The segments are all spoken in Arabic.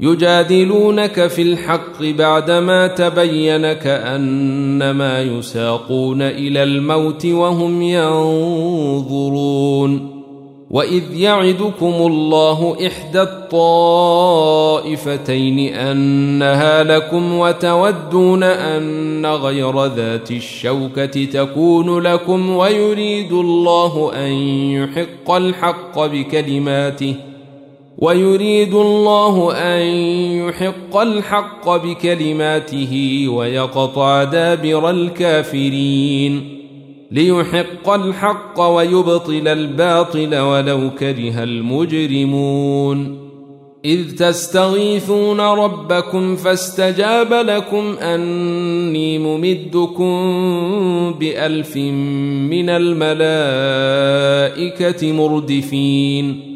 يجادلونك في الحق بعدما تبين كانما يساقون إلى الموت وهم ينظرون وإذ يعدكم الله إحدى الطائفتين أنها لكم وتودون أن غير ذات الشوكة تكون لكم ويريد الله أن يحق الحق بكلماته ويريد الله أن يحق الحق بكلماته ويقطع دابر الكافرين ليحق الحق ويبطل الباطل ولو كره المجرمون إذ تستغيثون ربكم فاستجاب لكم أني ممدكم بألف من الملائكة مردفين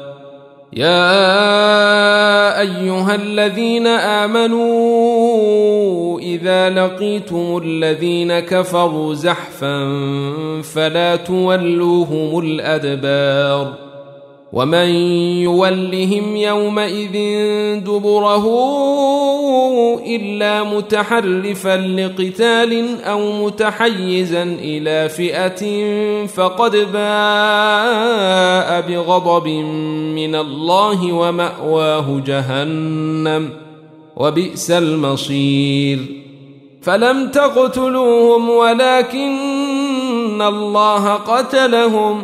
يا أيها الذين آمنوا إذا لقيتم الذين كفروا زحفا فلا تولوهم الأدبار ومن يولهم يومئذ دبره إلا متحرفا لقتال أو متحيزا إلى فئة فقد باء بغضب من الله ومأواه جهنم وبئس المصير. فلم تقتلوهم ولكن الله قتلهم.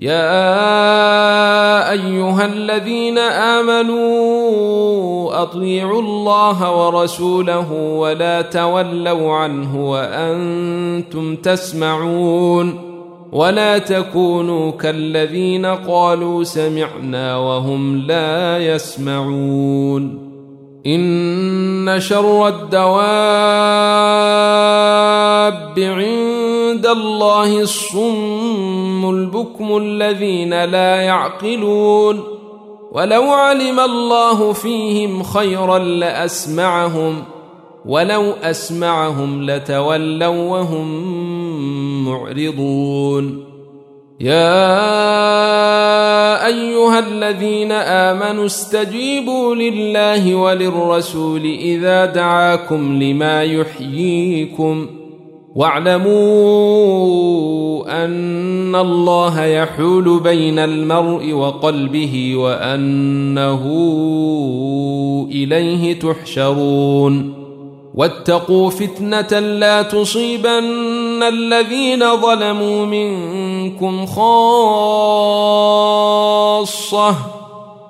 يا ايها الذين امنوا اطيعوا الله ورسوله ولا تولوا عنه وأنتم تسمعون ولا تكونوا كالذين قالوا سمعنا وهم لا يسمعون ان شر الدواب عند الله الصم البكم الذين لا يعقلون ولو علم الله فيهم خيرا لأسمعهم ولو أسمعهم لتولوا وهم معرضون يا أيها الذين آمنوا استجيبوا لله وللرسول إذا دعاكم لما يحييكم واعلموا أن الله يحول بين المرء وقلبه وأنه إليه تحشرون. واتقوا فتنة لا تصيبن الذين ظلموا منكم خاصة.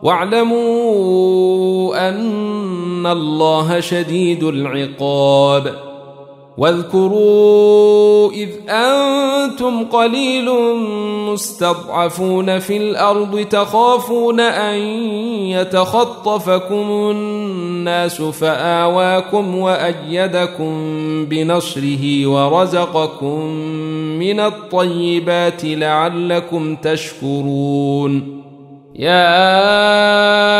واعلموا أن الله شديد العقاب. واذكروا إذ أنتم قليل مستضعفون في الأرض تخافون أن يتخطفكم الناس فآواكم وأيدكم بنصره ورزقكم من الطيبات لعلكم تشكرون يا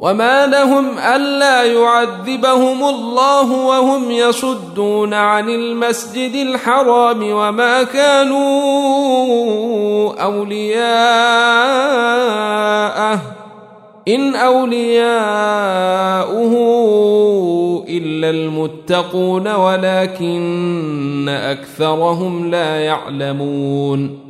وما لهم الا يعذبهم الله وهم يصدون عن المسجد الحرام وما كانوا اولياءه ان اولياؤه الا المتقون ولكن اكثرهم لا يعلمون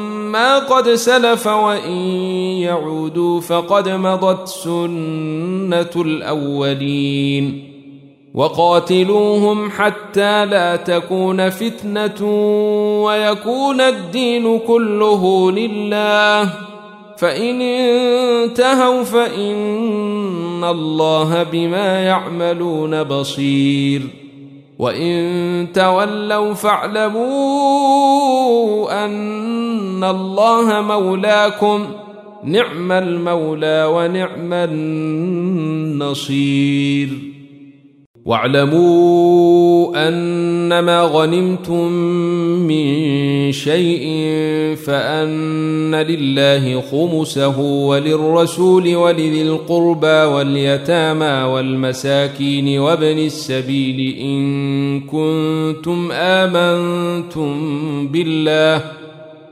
ما قد سلف وإن يعودوا فقد مضت سنة الأولين. وقاتلوهم حتى لا تكون فتنة ويكون الدين كله لله. فإن انتهوا فإن الله بما يعملون بصير. وإن تولوا فاعلموا ان الله مولاكم نعم المولى ونعم النصير واعلموا انما غنمتم من شيء فان لله خمسه وللرسول ولذي القربى واليتامى والمساكين وابن السبيل ان كنتم امنتم بالله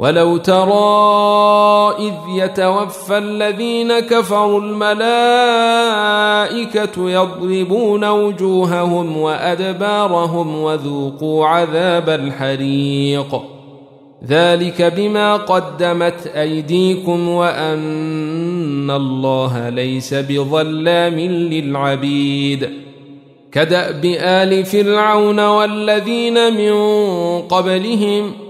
ولو ترى إذ يتوفى الذين كفروا الملائكة يضربون وجوههم وأدبارهم وذوقوا عذاب الحريق. ذلك بما قدمت أيديكم وأن الله ليس بظلام للعبيد. كدأب آل فرعون والذين من قبلهم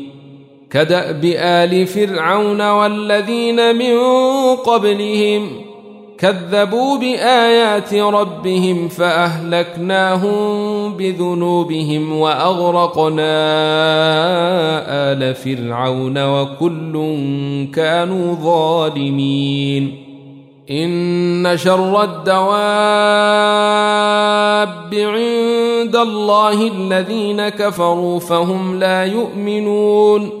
كداب ال فرعون والذين من قبلهم كذبوا بآيات ربهم فأهلكناهم بذنوبهم وأغرقنا آل فرعون وكل كانوا ظالمين. إن شر الدواب عند الله الذين كفروا فهم لا يؤمنون.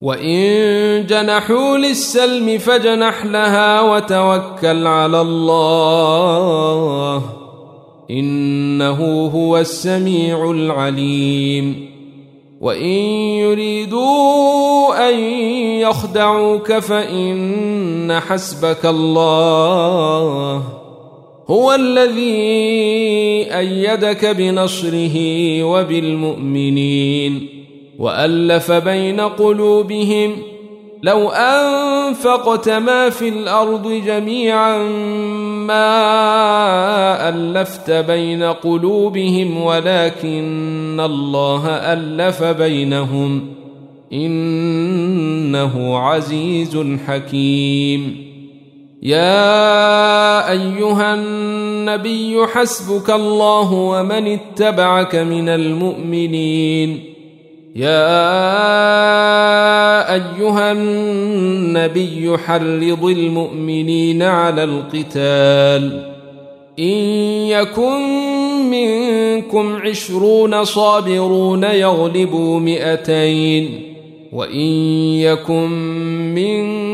وإن جنحوا للسلم فجنح لها وتوكل على الله إنه هو السميع العليم وإن يريدوا أن يخدعوك فإن حسبك الله هو الذي أيدك بنصره وبالمؤمنين وألف بين قلوبهم لو أنفقت ما في الأرض جميعا ما ألفت بين قلوبهم ولكن الله ألف بينهم إنه عزيز حكيم. يا أيها النبي حسبك الله ومن اتبعك من المؤمنين. يا أيها النبي حرض المؤمنين على القتال. إن يكن منكم عشرون صابرون يغلبوا مئتين وإن يكن منكم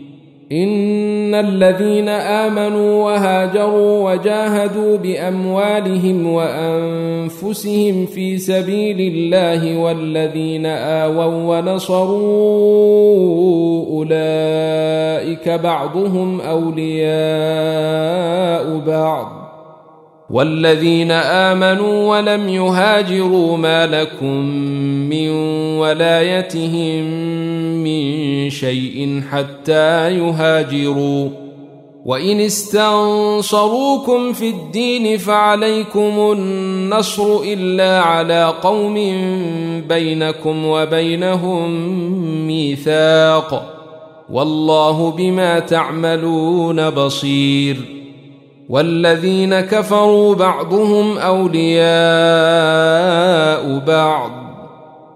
ان الذين امنوا وهاجروا وجاهدوا باموالهم وانفسهم في سبيل الله والذين اووا ونصروا اولئك بعضهم اولياء بعض والذين امنوا ولم يهاجروا ما لكم من ولايتهم من شيء حتى يهاجروا. وإن استنصروكم في الدين فعليكم النصر إلا على قوم بينكم وبينهم ميثاق. والله بما تعملون بصير. والذين كفروا بعضهم أولياء بعض.